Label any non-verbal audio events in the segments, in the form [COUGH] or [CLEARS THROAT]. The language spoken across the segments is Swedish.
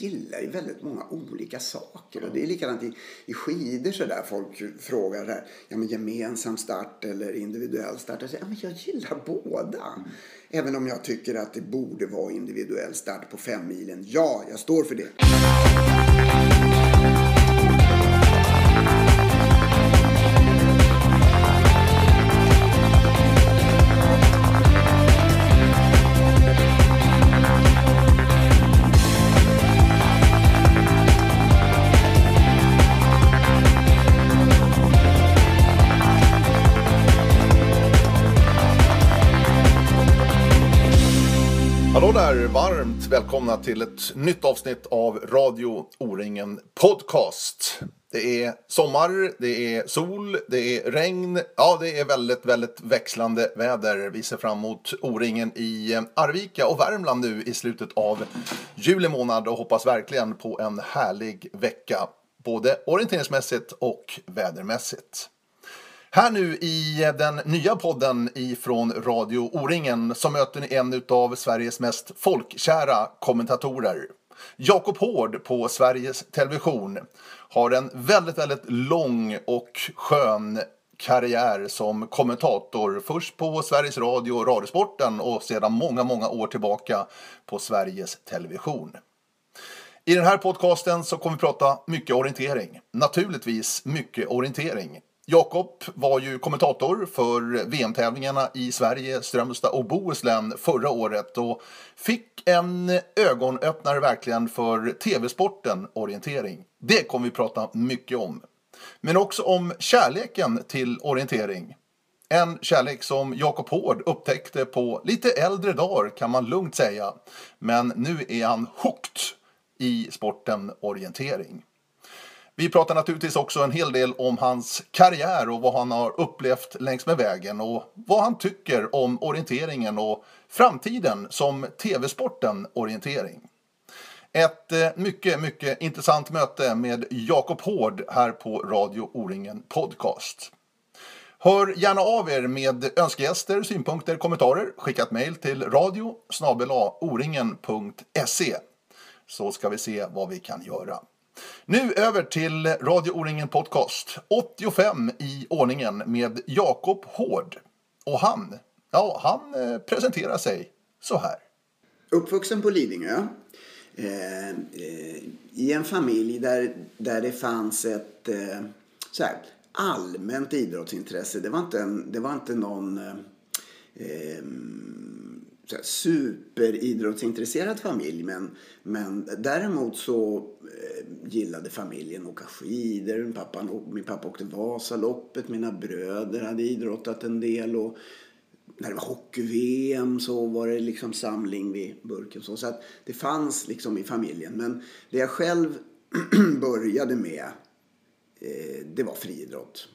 gillar ju väldigt många olika saker. Och det är likadant i, i skidor så där. Folk frågar här, ja men gemensam start eller individuell start. Jag säger, ja men jag gillar båda. Mm. Även om jag tycker att det borde vara individuell start på fem milen. Ja, jag står för det. Där! Varmt välkomna till ett nytt avsnitt av Radio O-ringen Podcast. Det är sommar, det är sol, det är regn. Ja, det är väldigt, väldigt växlande väder. Vi ser fram emot O-ringen i eh, Arvika och Värmland nu i slutet av juli månad och hoppas verkligen på en härlig vecka. Både orienteringsmässigt och vädermässigt. Här nu i den nya podden ifrån Radio O-ringen så möter ni en av Sveriges mest folkkära kommentatorer. Jakob Hård på Sveriges Television har en väldigt, väldigt lång och skön karriär som kommentator. Först på Sveriges Radio och Radiosporten och sedan många, många år tillbaka på Sveriges Television. I den här podcasten så kommer vi prata mycket orientering. Naturligtvis mycket orientering. Jakob var ju kommentator för VM-tävlingarna i Sverige, Strömstad och Bohuslän förra året och fick en ögonöppnare verkligen för tv-sporten orientering. Det kommer vi prata mycket om. Men också om kärleken till orientering. En kärlek som Jakob Hård upptäckte på lite äldre dagar kan man lugnt säga. Men nu är han hooked i sporten orientering. Vi pratar naturligtvis också en hel del om hans karriär och vad han har upplevt längs med vägen och vad han tycker om orienteringen och framtiden som tv-sporten orientering. Ett eh, mycket, mycket intressant möte med Jakob Hård här på Radio O-ringen Podcast. Hör gärna av er med önskegäster, synpunkter, kommentarer. Skicka ett mejl till radio oringen.se så ska vi se vad vi kan göra. Nu över till Radio O-ringen Podcast. 85 i ordningen med Jakob Hård. Och han, ja, han eh, presenterar sig så här. Uppvuxen på Lidingö. Eh, eh, I en familj där, där det fanns ett eh, så här, allmänt idrottsintresse. Det var inte, en, det var inte någon eh, eh superidrottsintresserad familj. Men, men däremot så eh, gillade familjen att åka skidor. Min pappa, min pappa åkte Vasaloppet. Mina bröder hade idrottat en del. Och när det var hockey-VM så var det liksom samling vid burken. Så, så att det fanns liksom i familjen. Men det jag själv [CLEARS THROAT] började med eh, det var friidrott.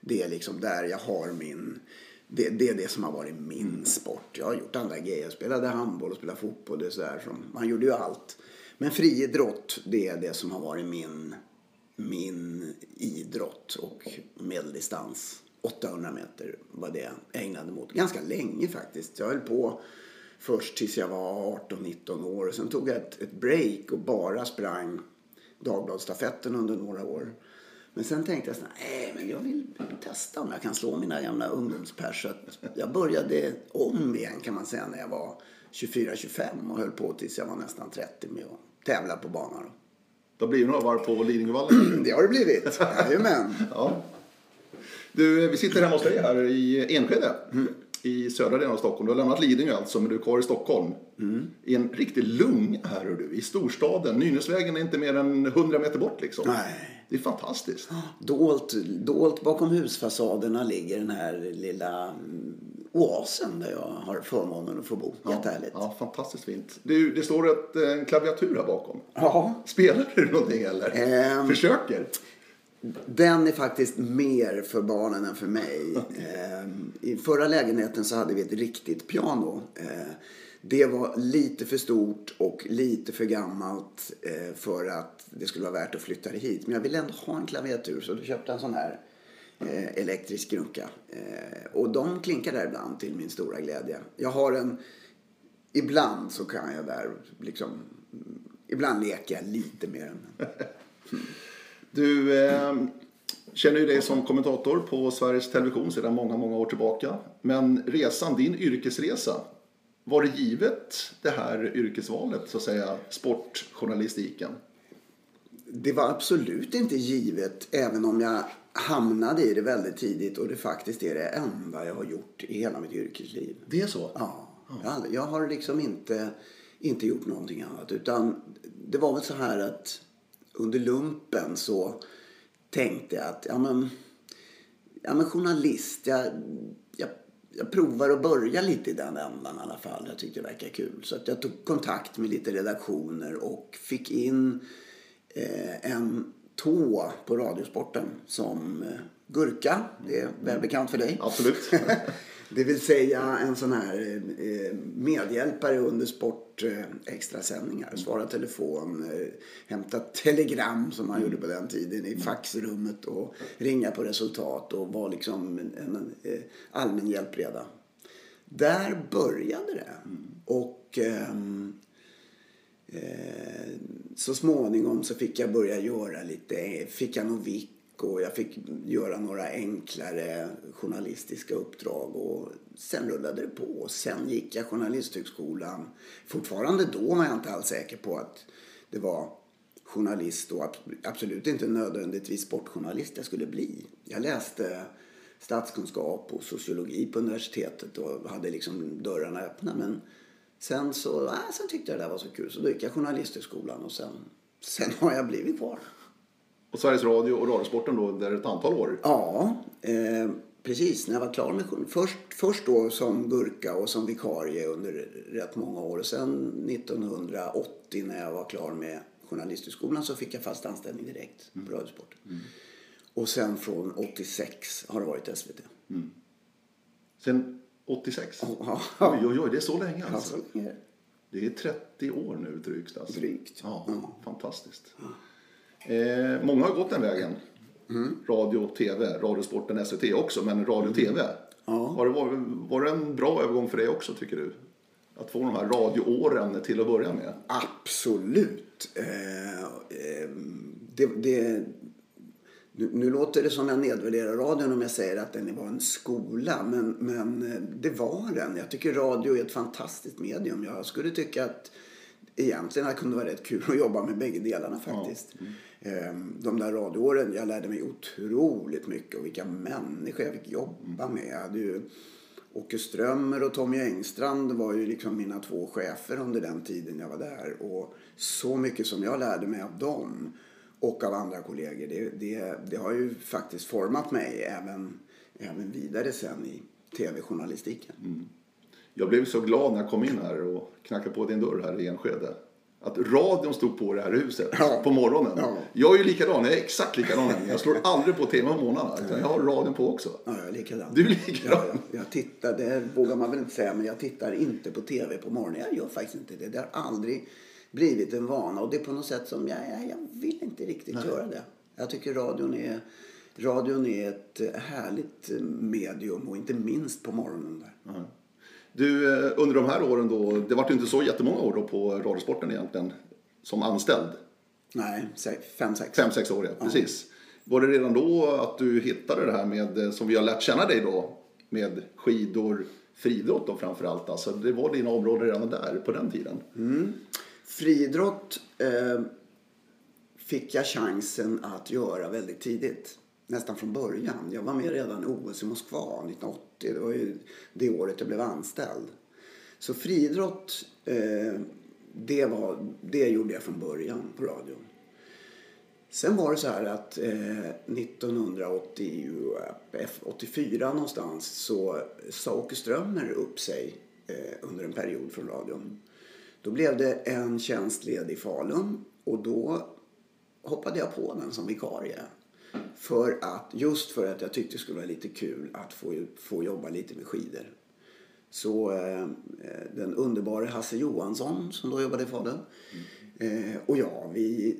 Det är liksom där jag har min det, det är det som har varit min sport. Jag har gjort andra grejer. Jag spelade handboll och spelade fotboll. Det så som, man gjorde ju allt. Men friidrott, det är det som har varit min, min idrott. Och medeldistans, 800 meter var det jag ägnade mot. Ganska länge faktiskt. Jag höll på först tills jag var 18-19 år. Sen tog jag ett, ett break och bara sprang Dagbladsstafetten under några år. Men sen tänkte jag så nej men jag vill testa om jag kan slå mina gamla ungdomspers. jag började om igen kan man säga när jag var 24-25 och höll på tills jag var nästan 30 med att tävla på banan. Det har blivit några varv på Lidingövallen. [CLEARS THROAT] det har det blivit, jajamän. ja. Du, vi sitter hemma hos dig här i Enskede. Mm i södra delen av Stockholm. Du har lämnat Lidingö alltså, men du är kvar i Stockholm. Mm. I en riktig lunga här är du, i storstaden. Nynäsvägen är inte mer än 100 meter bort liksom. Nej. Det är fantastiskt. Dolt, dolt bakom husfasaderna ligger den här lilla mm, oasen där jag har förmånen att få bo. Ja, Jättehärligt. Ja, fantastiskt fint. Det, det står ett, en klaviatur här bakom. Ja. Spelar du någonting eller? Um, Försöker? Den är faktiskt mer för barnen än för mig. Ehm, I förra lägenheten så hade vi ett riktigt piano. Ehm, det var lite för stort och lite för gammalt eh, för att det skulle vara värt att flytta det hit. Men jag ville ändå ha en klaviatur så då köpte jag en sån här eh, elektrisk grunka. Ehm, och de klinkar där ibland till min stora glädje. Jag har en... Ibland så kan jag där liksom ibland leker jag lite mer. [LAUGHS] Du eh, känner ju dig som kommentator på Sveriges Television sedan många, många år tillbaka. Men resan, din yrkesresa, var det givet det här yrkesvalet, så att säga, sportjournalistiken? Det var absolut inte givet, även om jag hamnade i det väldigt tidigt och det faktiskt är det enda jag har gjort i hela mitt yrkesliv. Det är så? Ja. Jag, har liksom inte, inte gjort någonting annat. Utan det var väl så här att under lumpen så tänkte jag att ja men, ja men journalist, jag, jag, jag provar att börja lite i den ändan i alla fall. Jag tyckte det verkade kul. Så att jag tog kontakt med lite redaktioner och fick in eh, en tå på Radiosporten som eh, Gurka. Det är välbekant för dig. Absolut. [LAUGHS] Det vill säga en sån här eh, medhjälpare under sport eh, extrasändningar. Svara telefon, eh, hämta telegram som man gjorde på den tiden i faxrummet och ringa på resultat och vara liksom en, allmän hjälpreda. Där började det. Och ehm, eh, så småningom så fick jag börja göra lite, fick jag vik och jag fick göra några enklare journalistiska uppdrag och sen rullade det på. Sen gick jag Journalisthögskolan. Fortfarande då var jag inte alls säker på att det var journalist och absolut inte nödvändigtvis sportjournalist jag skulle bli. Jag läste statskunskap och sociologi på universitetet och hade liksom dörrarna öppna. Men sen så äh, sen tyckte jag det där var så kul så då gick jag Journalisthögskolan och sen, sen har jag blivit kvar. Och Sveriges Radio och Radiosporten då, där ett antal år? Ja, eh, precis. När jag var klar med först, först då som gurka och som vikarie under rätt många år. Och sen 1980 när jag var klar med Journalisthögskolan så fick jag fast anställning direkt på Radiosporten. Mm. Och sen från 86 har det varit SVT. Mm. Sen 86? Ja. Oj, oj, oj, det är så länge alltså. alltså. Ja. Det är 30 år nu drygt alltså. Drygt. Ja, Mm. fantastiskt. Eh, många har gått den vägen. Radio, TV, Radiosporten, SVT också, men radio, TV. Ja. Var, det, var, var det en bra övergång för dig också tycker du? Att få de här radioåren till att börja med? Absolut. Eh, eh, det, det, nu, nu låter det som jag nedvärderar radion om jag säger att den var en skola. Men, men eh, det var den. Jag tycker radio är ett fantastiskt medium. Jag skulle tycka att egentligen det kunde vara rätt kul att jobba med bägge delarna faktiskt. Eh, De där radioåren, jag lärde mig otroligt mycket och vilka människor jag fick jobba med. Jag hade ju Åke Strömmer och Tommy Engstrand var ju liksom mina två chefer under den tiden jag var där. Och så mycket som jag lärde mig av dem och av andra kollegor, det, det, det har ju faktiskt format mig även, även vidare sen i tv-journalistiken. Jag blev så glad när jag kom in här och knackade på din dörr här i Enskede. Att radion stod på det här huset Ja. på morgonen. Ja. Jag är ju likadan, jag är exakt likadan. Jag slår aldrig på tv om morgnarna, utan jag har radion på också. Ja, jag är likadan. Du är likadan. Ja, ja. jag tittar, det vågar man väl inte säga, men jag tittar inte på tv på morgonen. Jag gör faktiskt inte det. Det har aldrig blivit en vana och det är på något sätt som jag, jag, jag vill inte riktigt göra det. Jag tycker radion är, radion är ett härligt medium och inte minst på morgonen där. Du, eh, under de här åren då, det var inte så jättemånga år då på Radiosporten egentligen, som anställd. Nej, fem, sex. Fem, sex år, ja. Precis. Var det redan då att du hittade det här med, eh, som vi har lärt känna dig då, med skidor, friidrott då framförallt. Alltså, det var dina områden redan där på den tiden. Friidrott eh, fick jag chansen att göra väldigt tidigt. Nästan från början. Jag var med redan i OS i Moskva 1980. Det var ju det året jag blev anställd. Så friidrott, eh, det, var, det gjorde jag från början på radion. Sen var det så här att eh, 1984 någonstans så sa Åke Strömmer upp sig eh, under en period från radion. Då blev det en tjänst ledig i Falun och då hoppade jag på den som vikarie. För att, just för att jag tyckte det skulle vara lite kul att få, få jobba lite med skidor. Så eh, den underbara Hasse Johansson som då jobbade i Falun eh, och jag, vi,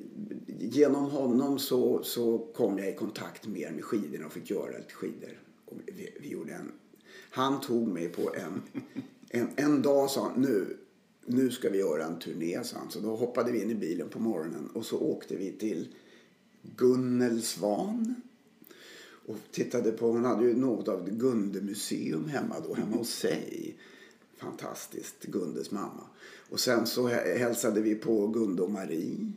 genom honom så, så kom jag i kontakt mer med skidorna och fick göra lite skidor. Vi, vi gjorde en, han tog mig på en, en, en dag sa han, nu, nu ska vi göra en turné, sa han. Så då hoppade vi in i bilen på morgonen och så åkte vi till Gunnel Svan. Och tittade på, hon hade ju något av ett Gunde-museum hemma då, hemma hos sig. Fantastiskt, Gundes mamma. Och sen så hälsade vi på Gunde och Marie.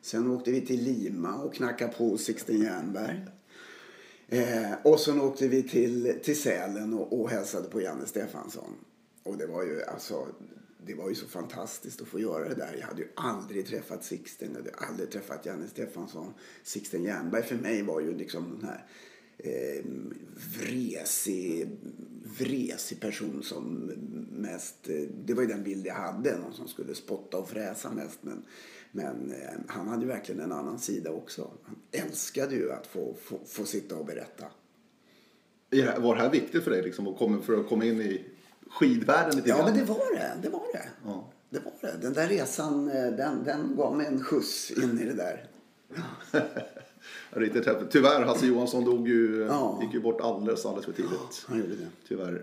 Sen åkte vi till Lima och knackade på Sixten Jernberg. Eh, och sen åkte vi till, till Sälen och, och hälsade på Janne Stefansson. Och det var ju alltså, det var ju så fantastiskt att få göra det där. Jag hade ju aldrig träffat Sixten, jag hade aldrig träffat Janne Stefansson. Sixten Jernberg för mig var ju liksom den här eh, vresig, vresig person som mest... Eh, det var ju den bild jag hade, någon som skulle spotta och fräsa mest. Men, men eh, han hade ju verkligen en annan sida också. Han älskade ju att få, få, få sitta och berätta. Var det här viktigt för dig liksom, att komma, för att komma in i skidvärlden lite Ja, grann? men det var det. Det var det. Ja. Det var det. Den där resan, eh, den, den gav mig en skjuts in i det där. [LAUGHS] Riktigt häftigt. Tyvärr, Hasse Johansson dog ju, Ja. gick ju bort alldeles, alldeles för tidigt. Det. Tyvärr.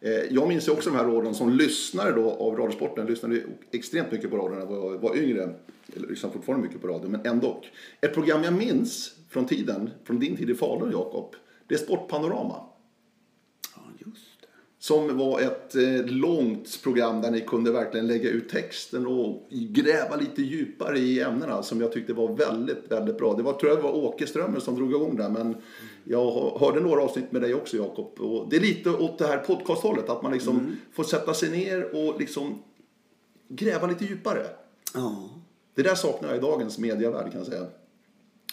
Eh, Jag minns ju också de här åren som lyssnare då av Radiosporten. Lyssnade extremt mycket på radio när jag var, yngre. Eller lyssnar fortfarande mycket på radio, men ändå. Ett program jag minns från tiden, från din tid i Falun Jakob. Det är Sportpanorama. Som var ett eh, långt program där ni kunde verkligen lägga ut texten och gräva lite djupare i ämnena som jag tyckte var väldigt, väldigt bra. Det var, tror jag det var Åke Strömmer som drog igång det, men jag hörde några avsnitt med dig också Jakob. Och Det är lite åt det här podcasthållet, att man liksom får sätta sig ner och liksom gräva lite djupare. Ja. Det där saknar jag i dagens medievärld kan jag säga.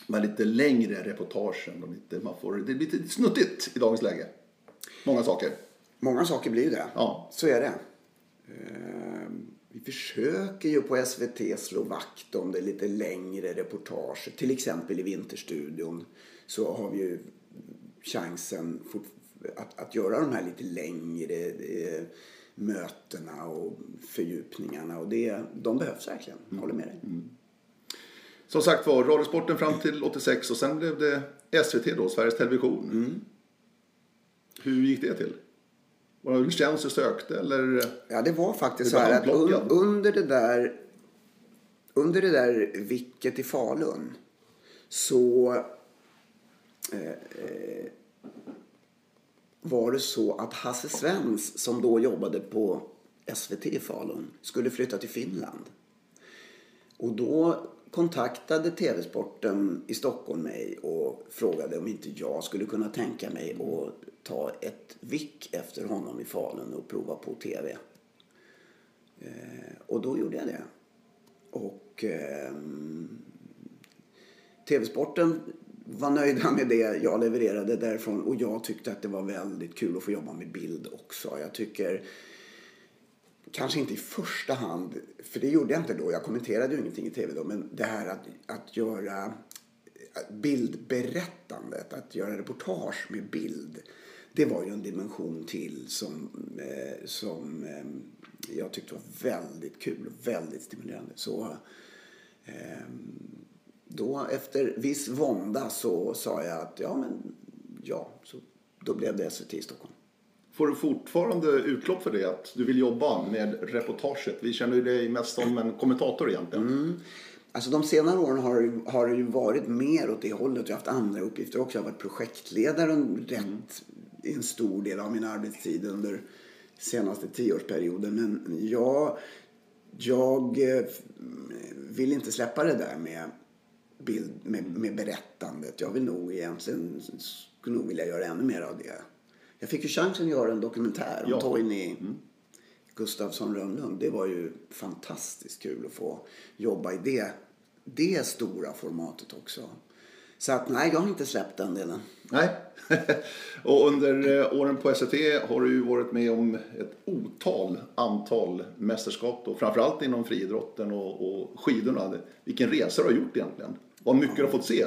Med lite längre reportagen och lite, man får, det blir lite snuttigt i dagens läge. Många saker. Många saker blir ju det. Ja. Så är det. Eh, Vi försöker ju på SVT slå vakt om det lite längre reportage. Till exempel i Vinterstudion så har vi ju chansen att, att göra de här lite längre eh, mötena och fördjupningarna. Och det, de behövs verkligen. Jag håller med dig. Som sagt var, Radiosporten fram till 86 och sen blev det SVT då, Sveriges Television. Hur gick det till? Var det tjänst du sökte eller? Ja, det var faktiskt så här att un, under det där under det där vicket i Falun så eh, eh, var det så att Hasse Svens som då jobbade på SVT i Falun skulle flytta till Finland. Och då kontaktade TV-sporten i Stockholm mig och frågade om inte jag skulle kunna tänka mig att ta ett vick efter honom i Falun och prova på TV. Eh, och då gjorde jag det. Och eh, TV-sporten var nöjda med det jag levererade därifrån och jag tyckte att det var väldigt kul att få jobba med bild också. Jag tycker kanske inte i första hand, för det gjorde jag inte då, jag kommenterade ju ingenting i tv då, men det här att, att göra bildberättandet, att göra reportage med bild, det var ju en dimension till som, eh, som eh, jag tyckte var väldigt kul och väldigt stimulerande. Så eh, då efter viss vånda så sa jag att ja, men ja, så då blev det SVT i Stockholm. Får du fortfarande utlopp för det? Att du vill jobba med reportaget? Vi känner ju dig mest som en kommentator egentligen. Mm. Alltså de senare åren har, har det ju varit mer åt det hållet. Jag har haft andra uppgifter också. Jag har varit projektledare en rätt, en stor del av min arbetstid under senaste tioårsperioden. Men jag, jag eh, vill inte släppa det där med, bild, med, med berättandet. Jag vill nog egentligen, skulle nog vilja göra ännu mer av det. Jag fick ju chansen att göra en dokumentär om Ja. Toini Gustafsson Rönnlund. Det var ju fantastiskt kul att få jobba i det, det stora formatet också. Så att nej, jag har inte släppt den delen. Nej. [LAUGHS] och under eh, åren på SVT har du ju varit med om ett otal antal mästerskap då, framförallt inom friidrotten och, och skidorna. Vilken resa du har gjort egentligen. Vad mycket du har fått se.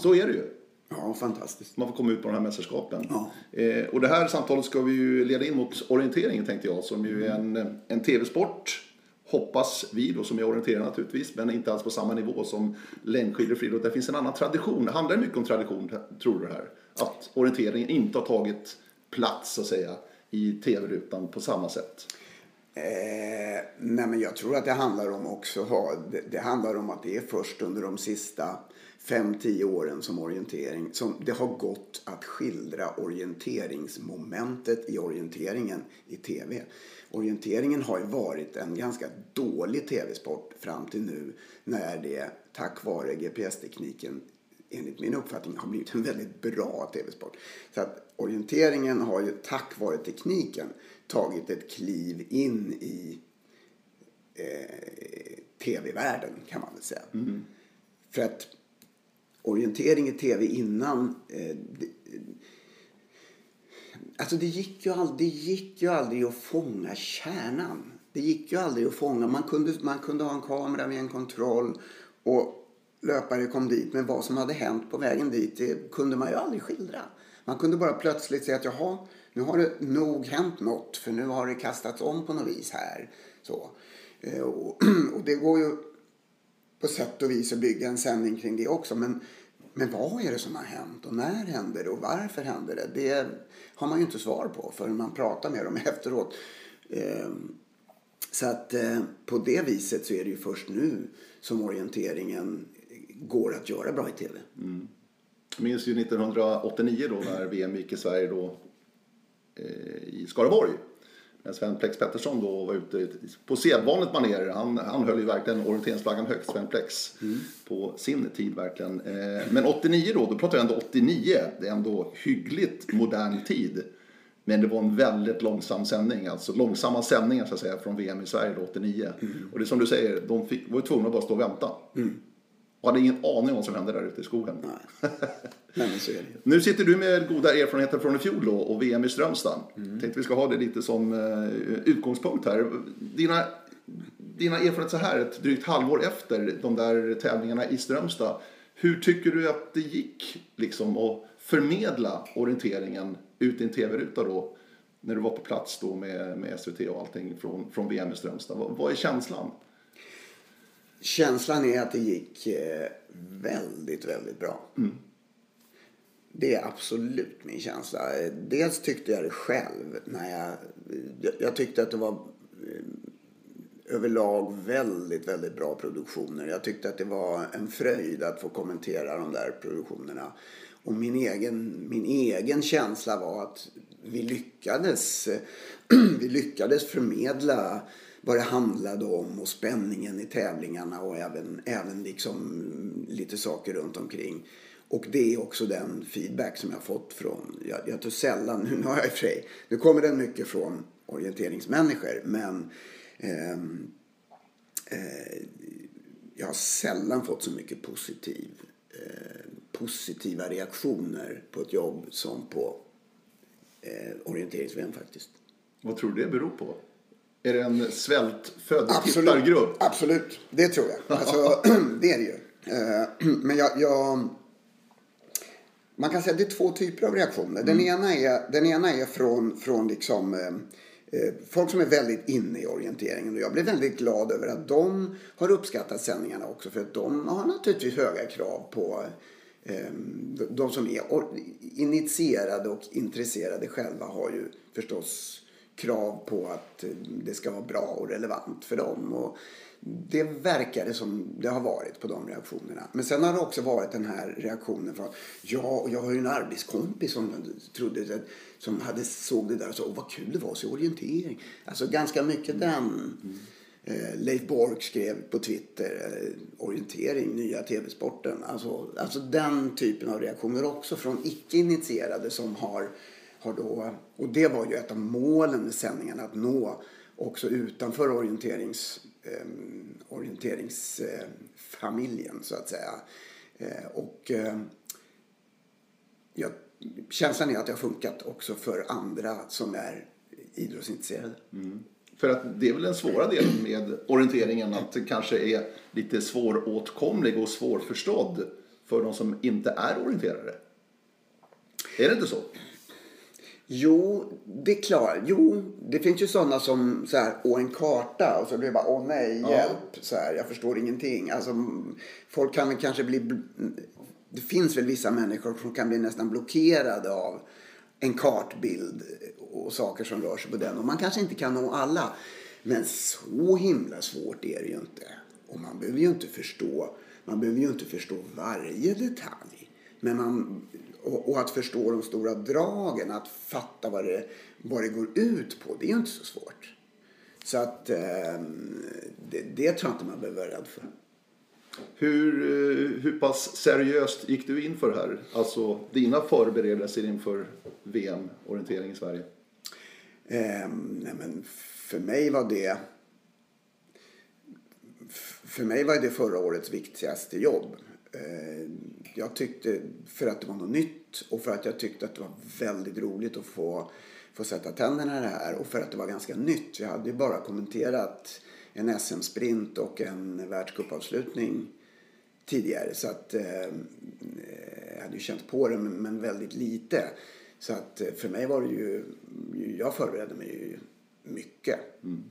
Så är det ju. Ja, fantastiskt. Man får komma ut på de här mästerskapen. Ja. Eh, och det här samtalet ska vi ju leda in mot orienteringen tänkte jag, som ju är en, en tv-sport. Hoppas vi då, som är orienterare naturligtvis, men inte alls på samma nivå som längdskidor och friidrott. Det finns en annan tradition. Det handlar mycket om tradition, tror du det här? Att orienteringen inte har tagit plats, så att säga, i tv-rutan på samma sätt. Eh, nej men jag tror att det handlar om också, det, det handlar om att det är först under de sista 5-10 åren som orientering som det har gått att skildra orienteringsmomentet i orienteringen i tv. Orienteringen har ju varit en ganska dålig tv-sport fram till nu när det tack vare GPS-tekniken enligt min uppfattning har blivit en väldigt bra tv-sport. Så att orienteringen har ju tack vare tekniken tagit ett kliv in i eh, tv-världen kan man väl säga. Mm. För att orientering i tv innan eh, det, Alltså det gick, ju aldrig, det gick ju aldrig att fånga kärnan. Det gick ju aldrig att fånga. Man kunde, man kunde ha en kamera med en kontroll och löpare kom dit. Men vad som hade hänt på vägen dit det kunde man ju aldrig skildra. Man kunde bara plötsligt säga att jaha, nu har det nog hänt något för nu har det kastats om på något vis här. Så. Eh, och, [CLEARS THROAT] och, det går ju på sätt och vis att bygga en sändning kring det också. Men, men vad är det som har hänt och när hände det och varför hände det? Det har man ju inte svar på förrän man pratar med dem [LAUGHS] efteråt. Eh, så att eh, på det viset så är det ju först nu som orienteringen går att göra bra i tv. Mm. Jag minns ju 1989 då när VM gick i Sverige då eh, i Skaraborg. När Sven Plex Pettersson då var ute på sedvanligt manér. Han, han höll ju verkligen orienteringsflaggan högt, Sven Plex, mm. på sin tid verkligen. Eh, men 89 då, då pratar jag ändå 89. Det är ändå hyggligt modern tid. Men det var en väldigt långsam sändning, alltså långsamma sändningar så att säga från VM i Sverige då 89. Mm. Och det är som du säger, de fick, var ju tvungna att bara stå och vänta. Mm. Och hade ingen aning om vad som hände där ute i skogen. [LAUGHS] Nej. Nu sitter du med goda erfarenheter från i fjol då, och VM i Strömstad. Mm. Tänkte vi ska ha det lite som uh, utgångspunkt här. Dina, dina erfarenheter så här ett drygt halvår efter de där tävlingarna i Strömstad. Hur tycker du att det gick liksom att förmedla orienteringen ut i en tv-ruta då? När du var på plats då med, med SVT och allting från, från VM i Strömstad. Vad, vad är känslan? Känslan är att det gick eh, väldigt, väldigt bra. Mm. Det är absolut min känsla. Dels tyckte jag det själv. När jag, jag tyckte att det var eh, överlag väldigt, väldigt bra produktioner. Jag tyckte att det var en fröjd att få kommentera de där produktionerna. Och min egen, min egen känsla var att vi lyckades, [CLEARS THROAT] vi lyckades förmedla vad det handlade om och spänningen i tävlingarna och även, även liksom lite saker runt omkring. Och det är också den feedback som jag fått från, jag, jag tror sällan, [LAUGHS] nu har jag i och för sig, nu kommer den mycket från orienteringsmänniskor men eh, eh, jag har sällan fått så mycket positiv, eh, positiva reaktioner på ett jobb som på eh, orienterings faktiskt. Vad tror du det beror på? Är det en svältfödd tittargrupp? Absolut, det tror jag. Alltså, [CLEARS THROAT] det är det ju. Eh, [CLEARS THROAT] men jag, jag, Man kan säga att det är två typer av reaktioner. Den, mm. ena, är, den ena är från, från liksom, eh, eh, folk som är väldigt inne i orienteringen. Och jag blev väldigt glad över att de har uppskattat sändningarna också. För att de har naturligtvis höga krav på de som är initierade och intresserade själva har ju förstås krav på att det ska vara bra och relevant för dem. Och det verkar det som det har varit på de reaktionerna. Men sen har det också varit den här reaktionen från ja, jag har ju en arbetskompis som trodde som hade såg det där och sa åh vad kul det var att se orientering. Alltså ganska mycket den. Mm. Eh, Leif Bork skrev på Twitter eh, orientering, nya tv-sporten. Alltså, alltså den typen av reaktioner också från icke-initierade som har har då, och det var ju ett av målen med sändningen, att nå också utanför orienterings, eh, orienteringsfamiljen så att säga. Eh, och eh, känslan är att det har funkat också för andra som är idrottsintresserade. Mm. För att det är väl den svåra delen med orienteringen, att det kanske är lite svåråtkomlig och svårförstådd för de som inte är orienterare. Är det inte så? Jo, det är klart. Jo, det finns ju sådana som så här, åh en karta och så blir det bara, åh nej, hjälp, ja. så här, jag förstår ingenting. Alltså, folk kan väl kanske bli, det finns väl vissa människor som kan bli nästan blockerade av en kartbild och saker som rör sig på den. Och man kanske inte kan nå alla. Men så himla svårt är det ju inte. Och man behöver ju inte förstå, man behöver ju inte förstå varje detalj. Men man, och, och att förstå de stora dragen, att fatta vad det, vad det går ut på, det är ju inte så svårt. Så att eh, det, det tror jag inte man behöver vara rädd för. Hur, eh, hur pass seriöst gick du in för det här? Alltså dina förberedelser inför VM-orientering i Sverige? Eh, nej men för mig var det för mig var det förra årets viktigaste jobb. Eh, jag tyckte, för att det var något nytt och för att jag tyckte att det var väldigt roligt att få, få sätta tänderna i det här och för att det var ganska nytt. Jag hade ju bara kommenterat en SM-sprint och en världscupavslutning tidigare. Så att eh, jag hade ju känt på det men väldigt lite. Så att eh, för mig var det ju, jag förberedde mig ju mycket. Mm.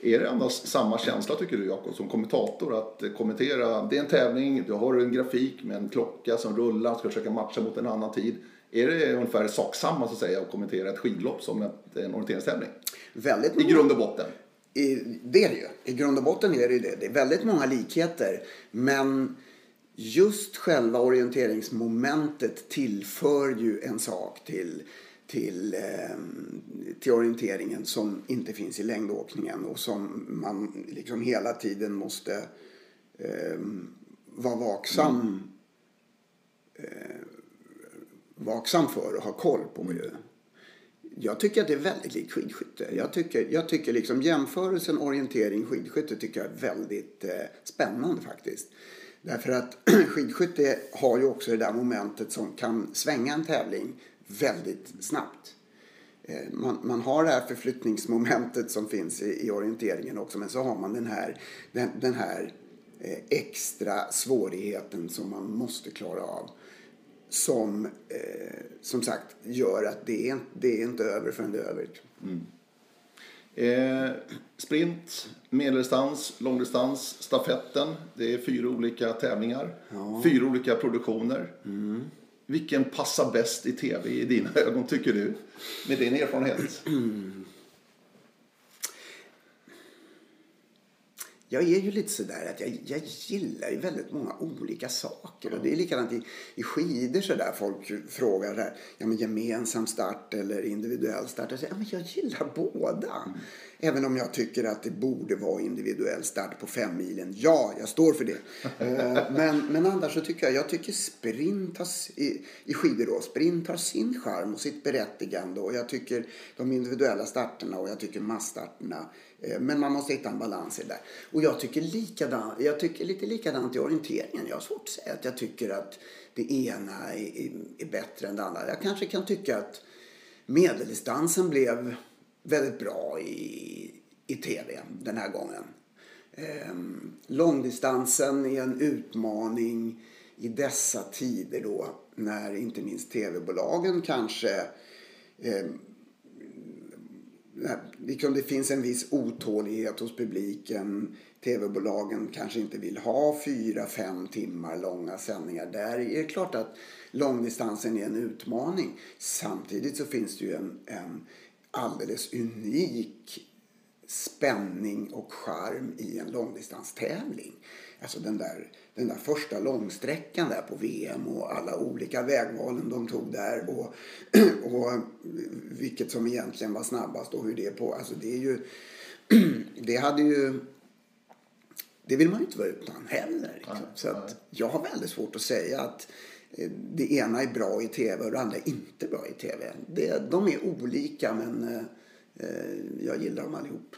Är det annars samma känsla tycker du Jakob som kommentator att kommentera? Det är en tävling, du har en grafik med en klocka som rullar, ska försöka matcha mot en annan tid. Är det ungefär sak samma så att säga att kommentera ett skidlopp som en orienteringstävling? Väldigt I grund och botten? I, det är det ju. I grund och botten är det ju det. Det är väldigt många likheter. Men just själva orienteringsmomentet tillför ju en sak till till, eh, till orienteringen som inte finns i längdåkningen och som man liksom hela tiden måste eh, vara vaksam, mm. eh, vaksam för och ha koll på. Mm. Jag tycker att det är väldigt likt skidskytte. Jag tycker, jag tycker liksom jämförelsen orientering skidskytte tycker jag är väldigt eh, spännande faktiskt. Därför att [CLEARS THROAT] skidskytte har ju också det där momentet som kan svänga en tävling väldigt snabbt. Eh, man, man, har det här förflyttningsmomentet som finns i, i, orienteringen också men så har man den här, den, den här eh, extra svårigheten som man måste klara av. Som eh, som sagt gör att det är, det är inte över förrän det är över. Mm. Eh, sprint, medeldistans, långdistans, stafetten. Det är fyra olika tävlingar. Ja. Fyra olika produktioner. Mm. Vilken passar bäst i tv i dina [LAUGHS] ögon, tycker du? Med din erfarenhet. [CLEARS THROAT] Jag är ju lite sådär att jag, jag gillar ju väldigt många olika saker. Och det är likadant i, i skidor sådär. Folk frågar där, ja men gemensam start eller individuell start. Jag säger, ja men jag gillar båda. Mm. Även om jag tycker att det borde vara individuell start på fem milen. Ja, jag står för det. [LAUGHS] Eh, men, men annars så tycker jag, jag tycker sprint har, i, i skidor då, sprint har sin charm och sitt berättigande. Och jag tycker de individuella starterna och jag tycker massstarterna. Eh, men man måste hitta en balans i det där. Och jag tycker, likadan, jag tycker lite likadant i orienteringen. Jag har svårt att säga att jag tycker att det ena är, är, är bättre än det andra. Jag kanske kan tycka att medeldistansen blev väldigt bra i, i tv den här gången. Ehm, långdistansen är en utmaning i dessa tider då när inte minst tv-bolagen kanske ehm, liksom det finns en viss otålighet hos publiken. Tv-bolagen kanske inte vill ha fyra, fem timmar långa sändningar. Där är det klart att långdistansen är en utmaning. Samtidigt så finns det ju en, en alldeles unik spänning och charm i en långdistanstävling. Alltså den där, den där första långsträckan där på VM och alla olika vägvalen de tog där och, [CLEARS THROAT] och vilket som egentligen var snabbast och hur det på. Alltså det är ju, [CLEARS THROAT] det hade ju, det vill man ju inte vara utan heller. Liksom. Så att jag har väldigt svårt att säga att Eh, det ena är bra i tv och det andra är inte bra i tv. Det, de är olika men eh, eh, jag gillar dem allihop.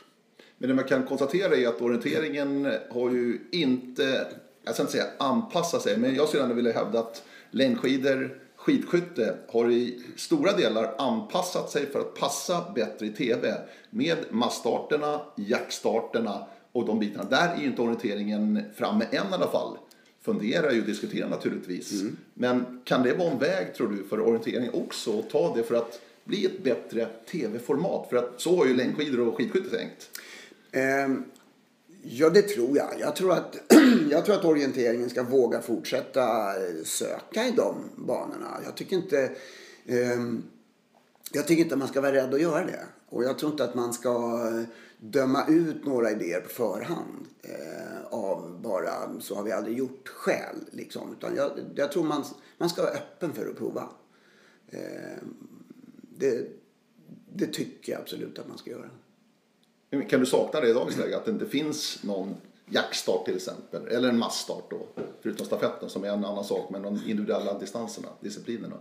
Men det man kan konstatera är att orienteringen har ju inte, jag ska inte säga anpassa sig, men jag skulle ändå vilja hävda att längdskidor, skidskytte har i stora delar anpassat sig för att passa bättre i tv med massstarterna, jackstarterna och de bitarna. Där är ju inte orienteringen framme än i alla fall funderar ju och diskuterar naturligtvis. Mm. Men kan det vara en väg tror du för orientering också att ta det för att bli ett bättre tv-format? För att så har ju längdskidor och skidskytte tänkt. Um, ja, det tror jag. Jag tror, att, [CLEARS THROAT] jag tror att orienteringen ska våga fortsätta eh, söka i de banorna. Jag tycker inte... Um, Jag tycker inte att man ska vara rädd att göra det. Och jag tror inte att man ska eh, döma ut några idéer på förhand. Eh, av bara så har vi aldrig gjort skäl. Liksom. Utan jag, jag tror man, man ska vara öppen för att prova. Eh, det, det tycker jag absolut att man ska göra. Kan du sakna det i dagens läge? Att det inte finns någon jackstart till exempel. Eller en massstart då. Förutom stafetten som är en annan sak. Men de individuella distanserna, disciplinerna.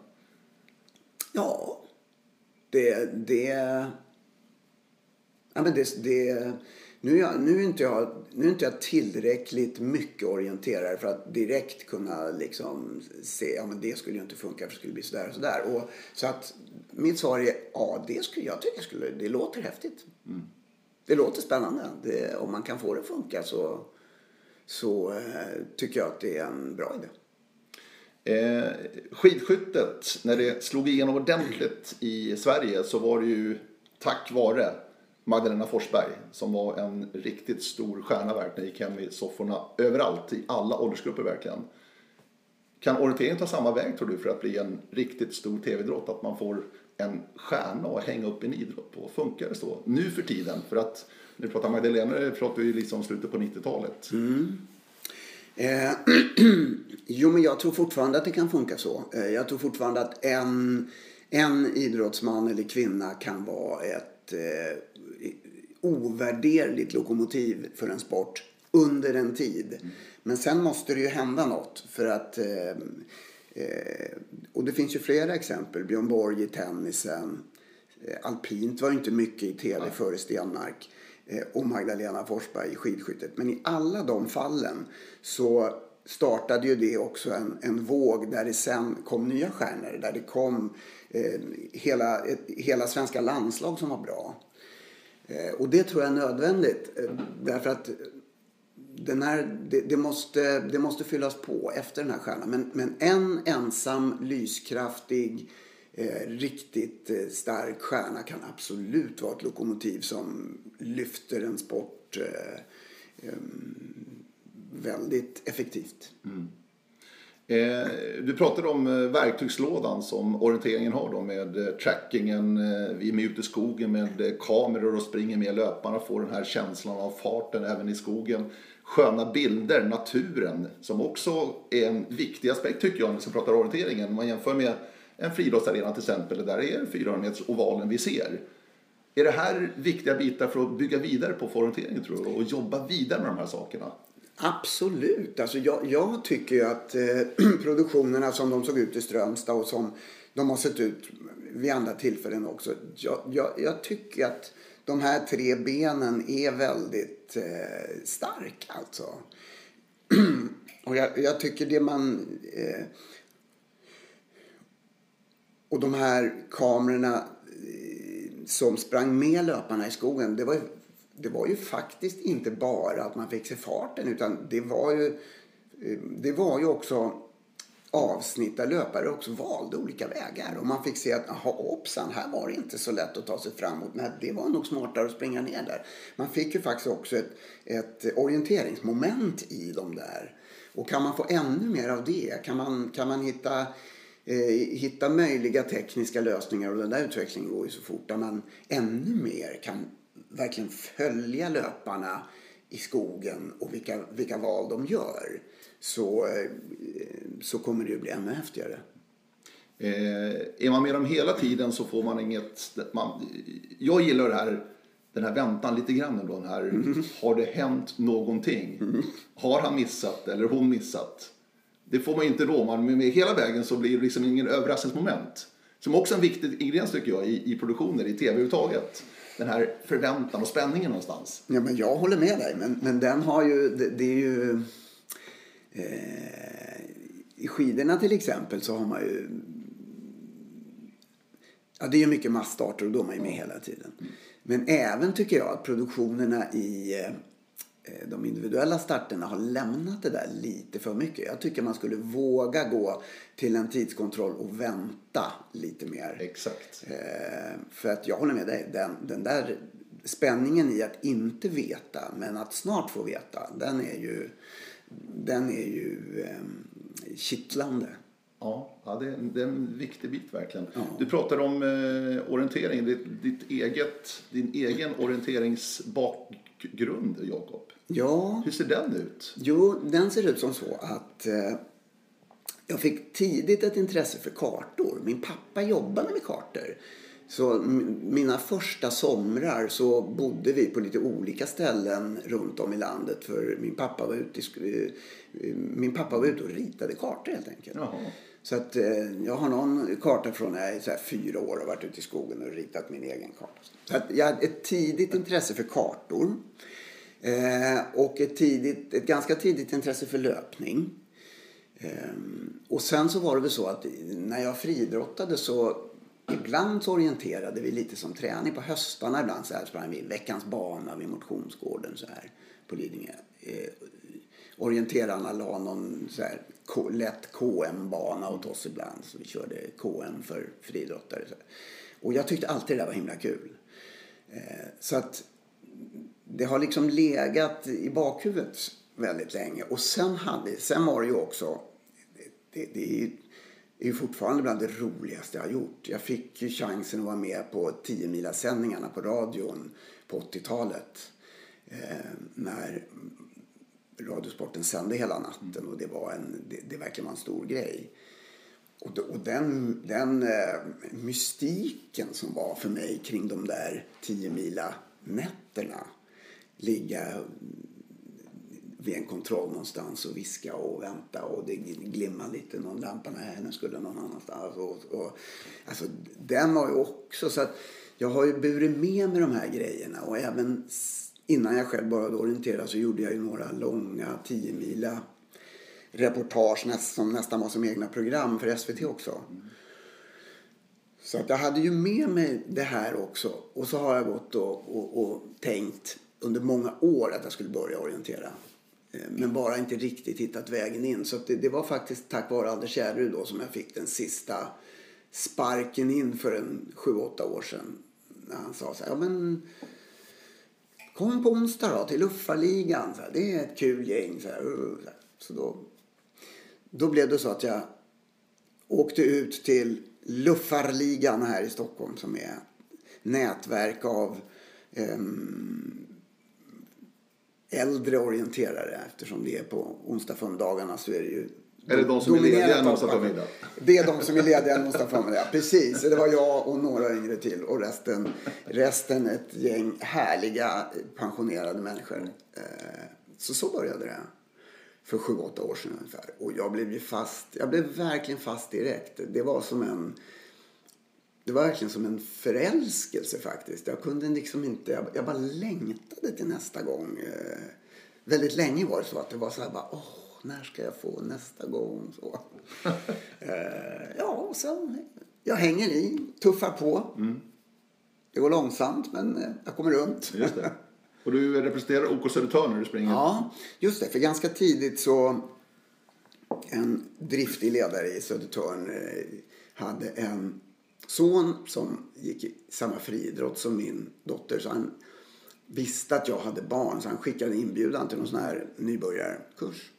Ja, det... det ja, men det, det nu, är jag, nu, är inte jag, nu är inte jag tillräckligt mycket orienterad för att direkt kunna liksom se ja det skulle ju inte funka för det skulle bli sådär och sådär. Och, så att mitt svar är ja, det skulle jag tycker skulle, det låter häftigt. Mm. Det låter spännande. Det, om man kan få det att funka så, så eh, tycker jag att det är en bra idé. Eh, skidskyttet, när det slog igenom ordentligt i Sverige så var det ju tack vare Magdalena Forsberg som var en riktigt stor stjärna verkligen. Gick hem i sofforna överallt, i alla åldersgrupper verkligen. Kan orientering ta samma väg tror du för att bli en riktigt stor tv-idrott? Att man får en stjärna att hänga upp en idrott på? Funkar det så nu för tiden? För att när du pratar Magdalena det pratar vi liksom slutet på 90-talet. Mm. Eh, [CLEARS THROAT] jo, men jag tror fortfarande att det kan funka så. Eh, jag tror fortfarande att en, en idrottsman eller kvinna kan vara ett eh, ovärderligt lokomotiv för en sport under en tid. Mm. Men sen måste det ju hända något för att eh, eh, och det finns ju flera exempel. Björn Borg i tennisen. Eh, alpint var ju inte mycket i tv ja. före Stenmark. Eh, och Magdalena Forsberg i skidskyttet. Men i alla de fallen så startade ju det också en, en våg där det sen kom nya stjärnor. Där det kom eh, hela, ett, hela svenska landslag som var bra. Eh, och det tror jag är nödvändigt. Eh, därför att den här, det, det, måste, det måste fyllas på efter den här stjärnan. Men, men en ensam lyskraftig eh, riktigt eh, stark stjärna kan absolut vara ett lokomotiv som lyfter en sport eh, eh väldigt effektivt. Mm. Eh, du pratade om eh, verktygslådan som orienteringen har då med eh, trackingen. Eh, vi är med ute i skogen med eh, kameror och springer med löparna. Får den här känslan av farten även i skogen. Sköna bilder, naturen som också är en viktig aspekt tycker jag när vi pratar orienteringen. Om man jämför med en friidrottsarena till exempel där är 400 ovalen vi ser. Är det här viktiga bitar för att bygga vidare på orienteringen tror du och jobba vidare med de här sakerna? Absolut. Alltså jag, jag tycker ju att eh, [CLEARS THROAT] produktionerna som de såg ut i Strömstad och som de har sett ut vid andra tillfällen också. Jag, jag, jag tycker att de här tre benen är väldigt eh, starka alltså. [CLEARS THROAT] och jag, jag, tycker det man... Eh, och de här kamerorna eh, som sprang med löparna i skogen. Det var det var ju faktiskt inte bara att man fick se farten utan det var ju, eh, det var ju också avsnitt där löpare också valde olika vägar. Och man fick se att, jaha, hoppsan, här var det inte så lätt att ta sig framåt. Men det var nog smartare att springa ner där. Man fick ju faktiskt också ett, ett orienteringsmoment i de där. Och kan man få ännu mer av det? Kan man, kan man hitta, eh, hitta möjliga tekniska lösningar? Och den där utvecklingen går ju så fort. Där man ännu mer kan verkligen följa löparna i skogen och vilka, vilka val de gör så, eh, så kommer det ju bli ännu häftigare. Eh, är man med dem hela tiden så får man inget... Man, jag gillar det här, den här väntan lite grann. Då, den här, mm. Har det hänt någonting? Mm. Har han missat eller hon missat? Det får man inte då. Man, med hela vägen så blir det liksom ingen överraskningsmoment. Som också är en viktig ingrediens tycker jag i, i produktioner, i tv överhuvudtaget den här förväntan och spänningen någonstans. Ja, men jag håller med dig. Men, men den har ju, det, det är ju... Eh, I skidorna till exempel så har man ju... Ja, det är ju mycket massstarter och då är man ju med hela tiden. Men även tycker jag att produktionerna i eh, de individuella starterna har lämnat det där lite för mycket. Jag tycker man skulle våga gå till en tidskontroll och vänta lite mer. Exakt. Eh, för att jag håller med dig. Den, den där spänningen i att inte veta men att snart få veta. Den är ju, den är ju eh, kittlande. Ja, ja det, är, det är en viktig bit verkligen. Ja. Du pratar om eh, orientering, ditt, ditt, eget, din egen orienteringsbakgrund, Jakob. Ja. Hur ser den ut? Jo, den ser ut som så att eh, jag fick tidigt ett intresse för kartor. Min pappa jobbade med kartor. Så mina första somrar så bodde vi på lite olika ställen runt om i landet. För min pappa var ute, i, min pappa var ute och ritade kartor helt enkelt. Jaha. Så att eh, jag har någon karta från när jag är fyra år och varit ute i skogen och ritat min egen karta. Så att jag hade ett tidigt intresse för kartor. Eh, och ett, tidigt, ett ganska tidigt intresse för löpning. Eh, och sen så var det väl så att när jag friidrottade så ibland så orienterade vi lite som träning på höstarna. Ibland så här sprang vi veckans bana vid motionsgården så här på Lidingö. Eh, orienterarna la någon så här K lätt KM-bana åt oss ibland. Så vi körde KM för friidrottare. Och jag tyckte alltid det där var himla kul. Eh, så att det har liksom legat i bakhuvudet väldigt länge. Och sen, hade, sen var det ju också, det, det är ju är fortfarande bland det roligaste jag har gjort. Jag fick chansen att vara med på 10 sändningarna på radion på 80-talet. Eh, när Radiosporten sände hela natten och det var en, det, det verkligen var en stor grej. Och, och den, den eh, mystiken som var för mig kring de där 10 mila nätterna. Ligga vid en kontroll någonstans och viska och vänta och det glimmar lite någon lampa. Nej, den skulle någon annanstans. Och, och, alltså, den var ju också så att jag har ju burit med mig de här grejerna och även innan jag själv började orientera så gjorde jag ju några långa 10 mila reportage som nästan var som egna program för SVT också. Så att jag hade ju med mig det här också. Och så har jag gått och, och, och tänkt under många år att jag skulle börja orientera. Eh, men bara inte riktigt hittat vägen in. Så det, det, var faktiskt tack vare Anders Järryd då som jag fick den sista sparken in för en sju, åtta år sedan. När han sa så här, ja men kom på onsdag då till Luffarligan. Så här, det är ett kul gäng. Så, här, så då, då blev det så att jag åkte ut till Luffarligan här i Stockholm som är nätverk av um, äldre orienterare eftersom det är på onsdag förmiddagarna så är det ju är det de som är lediga en onsdag förmiddag? Det är de som är lediga en onsdag förmiddag. Precis. Det var jag och några yngre till. Och resten, resten ett gäng härliga pensionerade människor. Eh, så så började det. För sju, åtta år sedan ungefär. Och jag blev ju fast. Jag blev verkligen fast direkt. Det var som en det var verkligen som en förälskelse faktiskt. Jag kunde liksom inte, jag, jag bara längtade till nästa gång. Eh, väldigt länge var det så att det var så här bara, åh, när ska jag få nästa gång? Så. [LAUGHS] eh, ja, och sen, jag hänger i, tuffar på. Mm. Det går långsamt men eh, jag kommer runt. Just det. Och du representerar OK Södertörn när du springer? Ja, just det. För ganska tidigt så en driftig ledare i Södertörn eh, hade en son som gick i samma friidrott som min dotter. Så han visste att jag hade barn så han skickade inbjudan till någon sån här nybörjarkurs.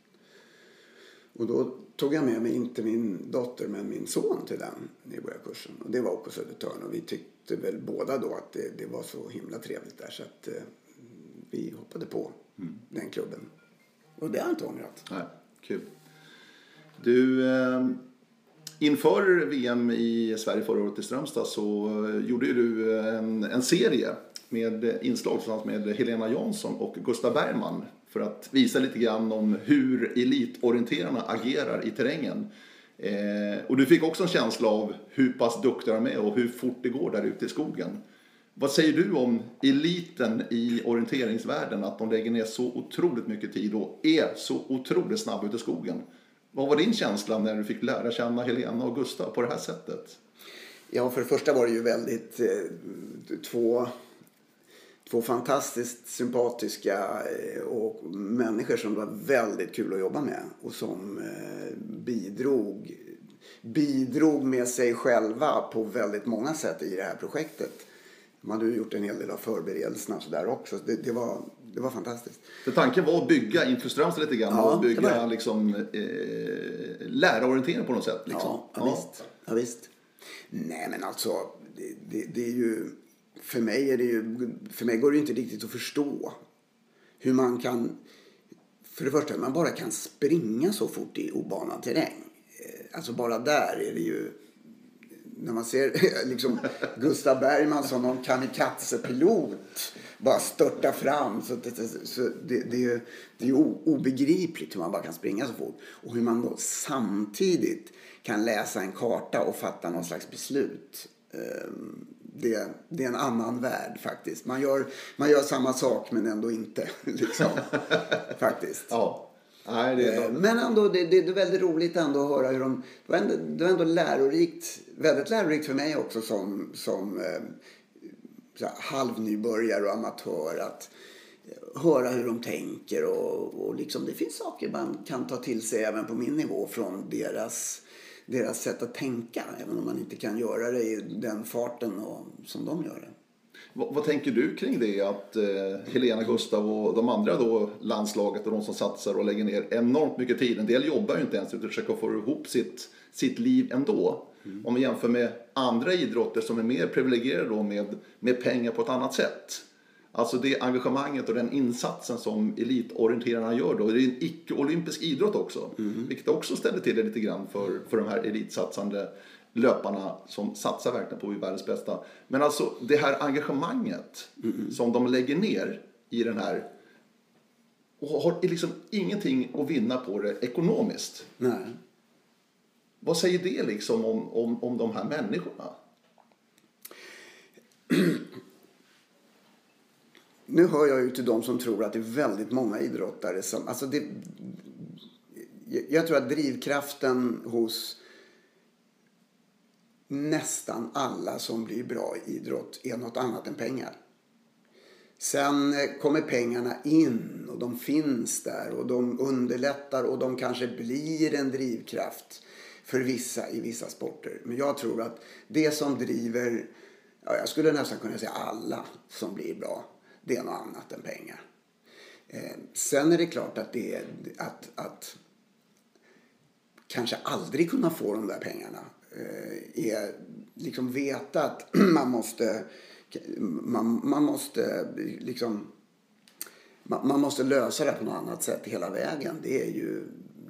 Och då tog jag med mig inte min dotter men min son till den nybörjarkursen. Och det var på Södertörn och vi tyckte väl båda då att det, det var så himla trevligt där så att eh, vi hoppade på mm. den klubben. Och det har jag inte ångrat. Nej, kul. Du, eh, Inför VM i Sverige förra året i Strömstad så gjorde du eh, en, en serie med inslag tillsammans med Helena Jansson och Gustav Bergman för att visa lite grann om hur elitorienterarna agerar i terrängen. Eh, och du fick också en känsla av hur pass duktiga de är och hur fort det går där ute i skogen. Vad säger du om eliten i orienteringsvärlden, att de lägger ner så otroligt mycket tid och är så otroligt snabba ute i skogen? Vad var din känsla när du fick lära känna Helena och Gustav på det här sättet? Ja, för det första var det ju väldigt eh, två, två fantastiskt sympatiska eh, och människor som var väldigt kul att jobba med och som eh, bidrog, bidrog med sig själva på väldigt många sätt i det här projektet. De hade ju gjort en hel del av förberedelserna så där också. Det, det, var, det var fantastiskt. För tanken var att bygga inför Strömstad lite grann Ja, och bygga liksom, eh, lärarorientering på något sätt. Liksom. Ja, ja, visst. ja visst. Nej men alltså, det, det, det är ju... För mig, är det ju, för mig går det inte riktigt att förstå hur man kan... För det första, man bara kan springa så fort i obanad terräng. Eh, Alltså bara där är det ju... När man ser [LAUGHS] liksom Gustav Bergman som någon kamikaze-pilot bara störta fram. Så det, så det, det, är ju, det är ju obegripligt hur man bara kan springa så fort. Och hur man då samtidigt kan läsa en karta och fatta någon slags beslut. Ehm, Det, det är en annan värld faktiskt. Man gör, man gör samma sak men ändå inte. [LAUGHS] Liksom. faktiskt. Ja. Nej, det är, Men ändå, det, det, det är väldigt roligt ändå att höra hur de... Det var ändå, det var ändå lärorikt, väldigt lärorikt för mig också som, som eh, här, halvnybörjare och amatör att eh, höra hur de tänker och, och liksom det finns saker man kan ta till sig även på min nivå från deras, deras sätt att tänka. Även om man inte kan göra det i den farten och, som de gör det. vad, vad tänker du kring det att eh, Helena, Gustav och de andra då, landslaget och de som satsar och lägger ner enormt mycket tid. En del jobbar ju inte ens utan försöker få ihop sitt, sitt liv ändå. Om vi jämför med andra idrotter som är mer privilegierade då med, med pengar på ett annat sätt. Alltså det engagemanget och den insatsen som elitorienterarna gör då. Det är en icke-olympisk idrott också. Vilket också ställer till det lite grann för, för de här elitsatsande löparna som satsar verkligen på att bli världens bästa. Men alltså det här engagemanget som de lägger ner i den här och har liksom ingenting att vinna på det ekonomiskt. Nej. Vad säger det liksom om, om, om de här människorna? [CLEARS THROAT] Nu hör jag ju till de som tror att det är väldigt många idrottare som... Alltså det, jag tror att drivkraften hos nästan alla som blir bra i idrott är något annat än pengar. Sen eh, kommer pengarna in och de finns där och de underlättar och de kanske blir en drivkraft för vissa i vissa sporter. Men jag tror att det som driver, ja, jag skulle nästan kunna säga alla som blir bra, det är något annat än pengar. Eh, sen är det klart att det är att, att kanske aldrig kunna få de där pengarna eh, är liksom veta att [CLEARS THROAT] man måste man, man måste liksom man, man måste lösa det på något annat sätt hela vägen. Det är ju,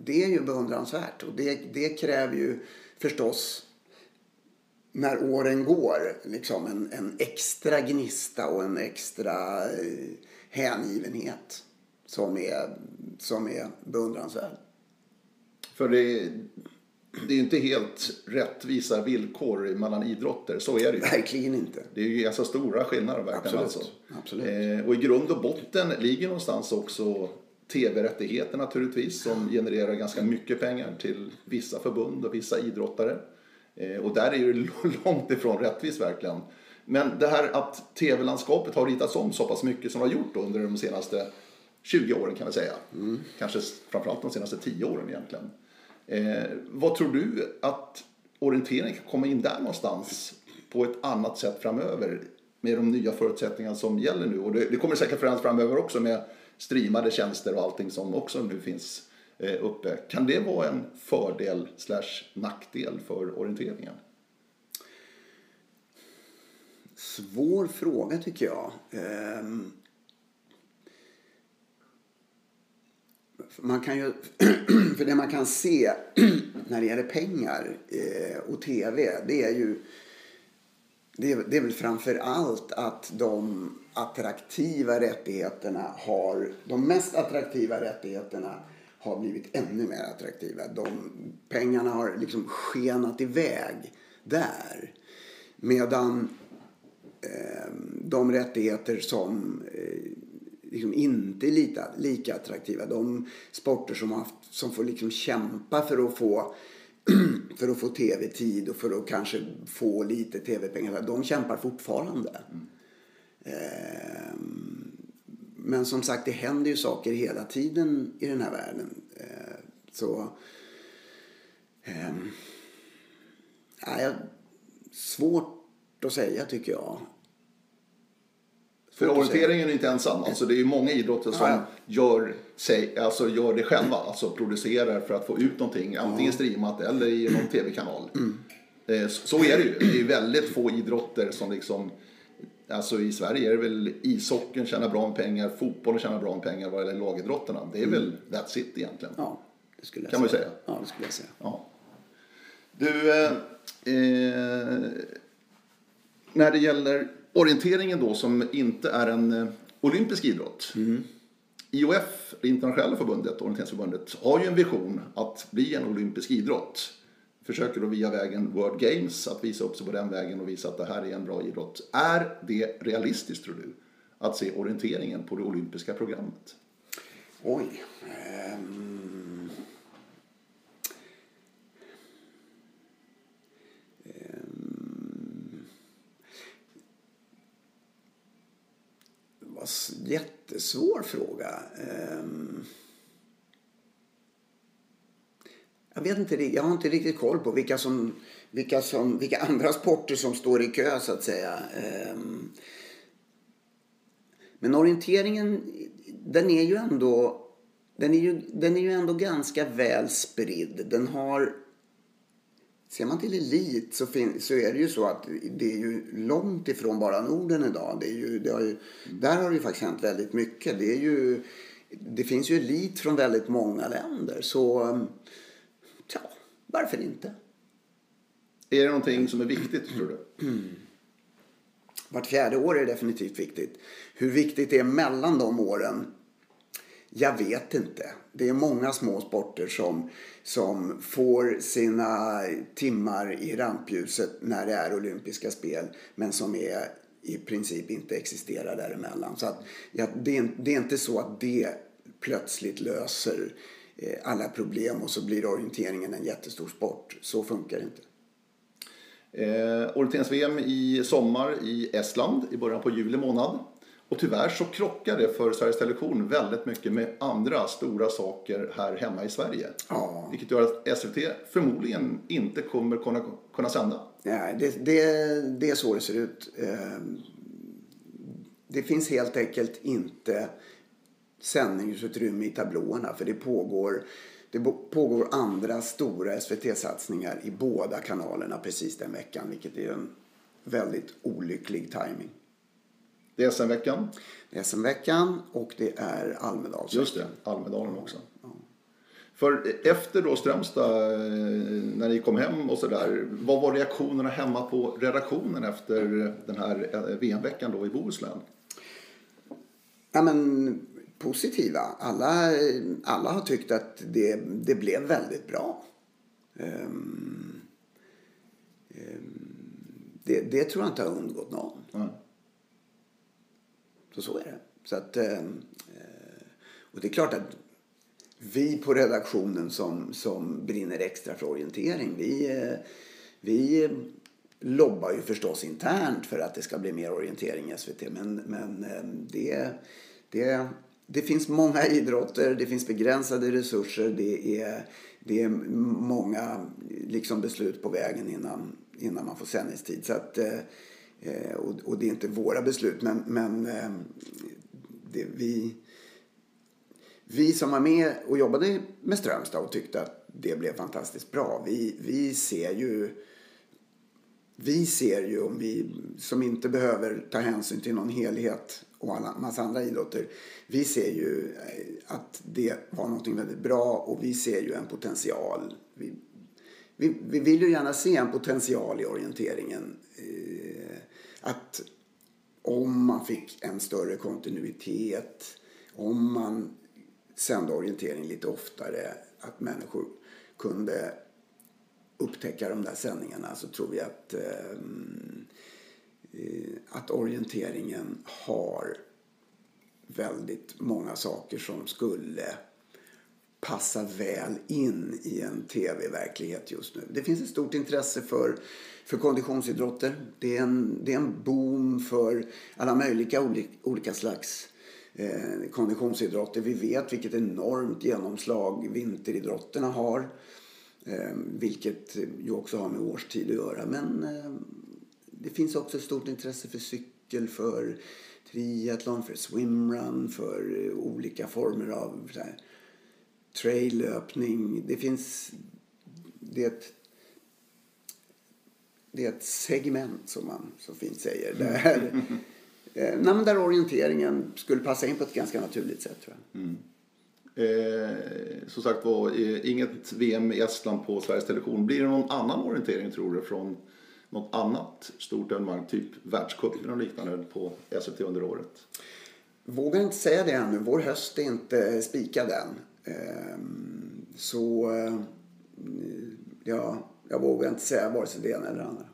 det är ju beundransvärt och det, det kräver ju förstås när åren går liksom en, en extra gnista och en extra eh, hängivenhet som är, som är beundransvärd. För det, det är ju inte helt rättvisa villkor mellan idrotter, så är det ju. Verkligen inte. Det är ju ganska stora skillnader verkligen. Absolut. Alltså. Absolut. Eh, och i grund och botten ligger någonstans också tv-rättigheter naturligtvis som genererar ganska mycket pengar till vissa förbund och vissa idrottare. Eh, och där är ju [LAUGHS] långt ifrån rättvist verkligen. Men det här att tv-landskapet har ritats om så pass mycket som det har gjort under de senaste 20 åren kan vi säga. Kanske framförallt de senaste 10 åren egentligen. Eh, vad tror du att orientering kan komma in där någonstans på ett annat sätt framöver med de nya förutsättningarna som gäller nu? Och det, det kommer säkert förändras framöver också med streamade tjänster och allting som också nu finns eh, uppe. Kan det vara en fördel slash nackdel för orienteringen? Svår fråga tycker jag. Ehm, man kan ju, [CLEARS THROAT] för det man kan se [CLEARS THROAT] när det gäller pengar eh, och tv, det är ju det är, det är väl framför allt att de attraktiva rättigheterna har, de mest attraktiva rättigheterna har blivit ännu mer attraktiva. De, pengarna har liksom skenat iväg där. Medan eh, de rättigheter som eh, liksom inte är lika, lika attraktiva, de sporter som, haft, som får liksom kämpa för att få [CLEARS THROAT] för att få tv-tid och för att kanske få lite tv-pengar. De kämpar fortfarande. Mm men som sagt, det händer ju saker hela tiden i den här världen. Ehm, så... ehm, nej, svårt att säga tycker jag. För orienteringen är inte ensam. Alltså det är ju många idrotter som Ja. Gör, sig, alltså gör det själva. Alltså producerar för att få ut någonting. Antingen streamat eller i någon [CLEARS THROAT] tv-kanal. Mm. Eh, så- Så är det ju. Det är ju väldigt få idrotter som liksom Alltså i Sverige är det väl ishockeyn tjänar bra med pengar, fotbollen tjänar bra med pengar vad gäller lagidrotterna. Det är väl that's it egentligen. Mm. Ja, det skulle jag Kan man ju säga. säga. Ja, det skulle jag säga. Ja. Du, eh, eh, när det gäller orienteringen då som inte är en eh, olympisk idrott. IOF, det internationella förbundet, orienteringsförbundet, har ju en vision att bli en olympisk idrott. Försöker då via vägen World Games att visa upp sig på den vägen och visa att det här är en bra idrott. Är det realistiskt tror du? Att se orienteringen på det olympiska programmet? Oj. Ehm, ehm, um... Det var en jättesvår fråga. Ehm. Jag vet inte, jag har inte riktigt koll på vilka, som, vilka, som, vilka andra sporter som står i kö så att säga. Ehm. Men orienteringen, den är ju ändå, den är ju, den är ju ändå ganska väl spridd. Den har, ser man till elit så, fin, så är det ju så att det är ju långt ifrån bara Norden idag. Det är ju, det har ju, där har det ju faktiskt hänt väldigt mycket. Det, är ju, det finns ju elit från väldigt många länder. Så, varför inte? Är det någonting som är viktigt tror du? [CLEARS THROAT] Vart fjärde år är definitivt viktigt. Hur viktigt det är mellan de åren, jag vet inte. Det är många små sporter som, som får sina timmar i rampljuset när det är olympiska spel men som är i princip inte existerar däremellan. Så att, ja, det, är, det är inte så att det plötsligt löser alla problem och så blir orienteringen en jättestor sport. Så funkar det inte. Eh, Orienterings-VM i sommar i Estland i början på juli månad. Och tyvärr så krockar det för Sveriges Television väldigt mycket med andra stora saker här hemma i Sverige. Ja. Vilket gör att SVT förmodligen inte kommer kunna, kunna sända. Nej, det, det, det är så det ser ut. Ehm, Det finns helt enkelt inte sändningsutrymme i tablåerna för det pågår, det pågår andra stora SVT-satsningar i båda kanalerna precis den veckan vilket är en väldigt olycklig timing. Det är SM-veckan. Det är SM-veckan och det är Almedalsveckan. Just det, Almedalen också. För efter då Strömstad, eh, när ni kom hem och sådär, vad var reaktionerna hemma på redaktionen efter den här eh, VM-veckan då i Bohuslän? Ja, men positiva. Alla, alla har tyckt att det, det blev väldigt bra. Ehm, ehm, det, det tror jag inte har undgått någon. Ja. Så så är det. Så att, eh, och det är klart att vi på redaktionen som, som brinner extra för orientering, vi, eh, vi lobbar ju förstås internt för att det ska bli mer orientering i SVT. Men, men det, det, det finns många idrotter, det finns begränsade resurser, det är, det är många liksom, beslut på vägen innan, innan man får sändningstid. Så att, eh, och, och det är inte våra beslut, men, men eh, det, vi, vi som var med och jobbade med Strömstad och tyckte att det blev fantastiskt bra. Vi, vi ser ju vi ser ju, om vi som inte behöver ta hänsyn till någon helhet och alla massa andra idrotter. Vi ser ju eh, att det var något väldigt bra och vi ser ju en potential. Vi, vi, vi vill ju gärna se en potential i orienteringen. Eh, att om man fick en större kontinuitet, om man sände orientering lite oftare, att människor kunde upptäcka de där sändningarna så tror vi att, eh, Eh, att orienteringen har väldigt många saker som skulle passa väl in i en tv-verklighet just nu. Det finns ett stort intresse för, för konditionsidrotter. Det är, en, det är en boom för alla möjliga olika, olika slags eh, konditionsidrotter. Vi vet vilket enormt genomslag vinteridrotterna har. Eh, vilket ju också har med årstid att göra. Men eh, det finns också ett stort intresse för cykel för triathlon, för swimrun, för eh, olika former av så här, traillöpning. Det finns... Det är ett, det är ett segment som man så fint säger. Där, eh, nej, men där orienteringen skulle passa in på ett ganska naturligt sätt tror jag. Eh, som sagt var, eh, inget VM i Estland på Sveriges Television. Blir det någon annan orientering tror du från något annat stort evenemang, typ världscup eller något liknande på SVT under året? Vågar inte säga det ännu. Vår höst är inte spikad än. Ehm, Så eh, ja, jag vågar inte säga vare sig det ena eller det andra.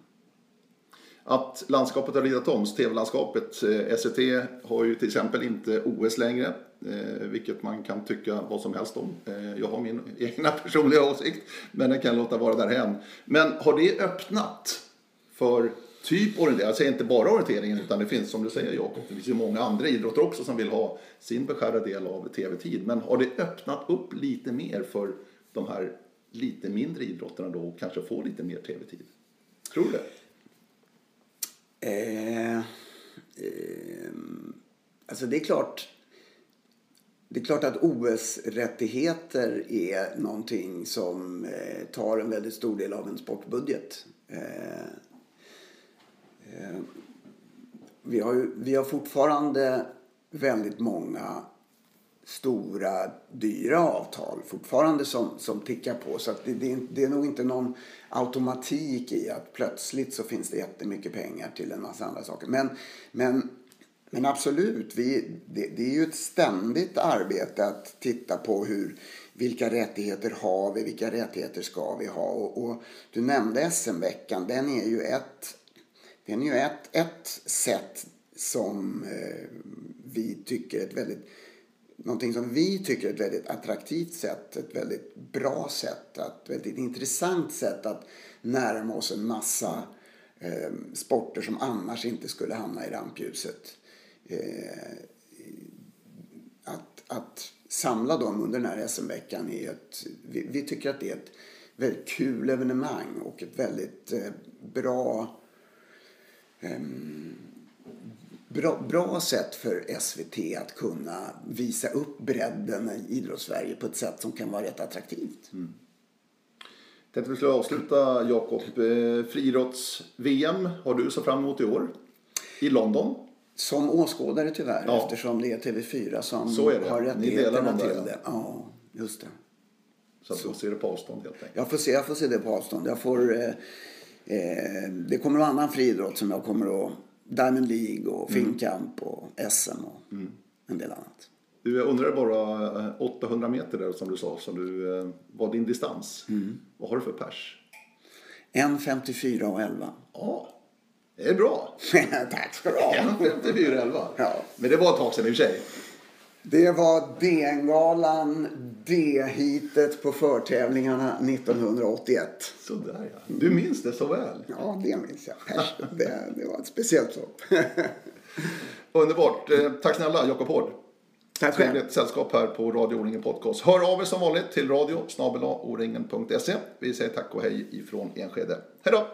Att landskapet har ritat om, tv-landskapet. Eh, SVT har ju till exempel inte OS längre, eh, vilket man kan tycka vad som helst om. Jag har min [LAUGHS] egna personliga åsikt, men den kan låta vara därhen. Men har det öppnat för typ orientering? Jag säger inte bara orienteringen, utan det finns som du säger Jakob, det finns ju många andra idrotter också som vill ha sin beskärda del av tv-tid. Men har det öppnat upp lite mer för de här lite mindre idrotterna då och kanske få lite mer tv-tid? Tror du det? Eh, eh, alltså det är klart. Det är klart att OS-rättigheter är någonting som eh, tar en väldigt stor del av en sportbudget. Eh, Eh, vi, har ju, vi har fortfarande väldigt många stora, dyra avtal fortfarande som, som tickar på. Så att det, det, är, det är nog inte någon automatik i att plötsligt så finns det jättemycket pengar till en massa andra saker. Men, men, men absolut, vi, det, det är ju ett ständigt arbete att titta på hur, vilka rättigheter har vi, vilka rättigheter ska vi ha. Och, och du nämnde SM-veckan, den är ju ett, den är ju ett, ett sätt som eh, vi tycker är ett väldigt någonting som vi tycker är ett väldigt attraktivt sätt, ett väldigt bra sätt, ett väldigt intressant sätt att närma oss en massa eh, sporter som annars inte skulle hamna i rampljuset. Eh, att, att samla dem under den här SM-veckan är ett, vi, vi, tycker att det är ett väldigt kul evenemang och ett väldigt eh, bra bra, bra sätt för SVT att kunna visa upp bredden i idrottssverige på ett sätt som kan vara rätt attraktivt. Mm. Tänkte vi skulle avsluta Jakob. Eh, Friidrotts-VM har du så fram emot i år i London. Som åskådare tyvärr ja. eftersom det är TV4 som så är det. har rättigheterna till det. Ja, just det. Så, så. du får se det på avstånd helt enkelt? Jag får se, jag får se det på avstånd. Jag får, eh, eh, det kommer en annan friidrott som jag kommer att Diamond League och mm. Finnkamp och SM och mm. en del annat. Du, undrar bara 800 meter där som du sa, som du, eh, var din distans. Mm. Vad har du för pers? 1.54 och 11. Ja, det är bra. [LAUGHS] Tack ska du ha. 1.54 och 11. Ja. Men det var ett tag sedan i och för sig. Det var DN-galan, D-heatet på förtävlingarna 1981. Sådär ja. Du minns det så väl. Ja, det minns jag. Det, det var ett speciellt lopp. [LAUGHS] Underbart. Eh, tack snälla Jakob Hård. Tack själv. Trevligt sällskap här på Radio O-ringen Podcast. Hör av er som vanligt till radio. Vi säger tack och hej ifrån Enskede. Hej då!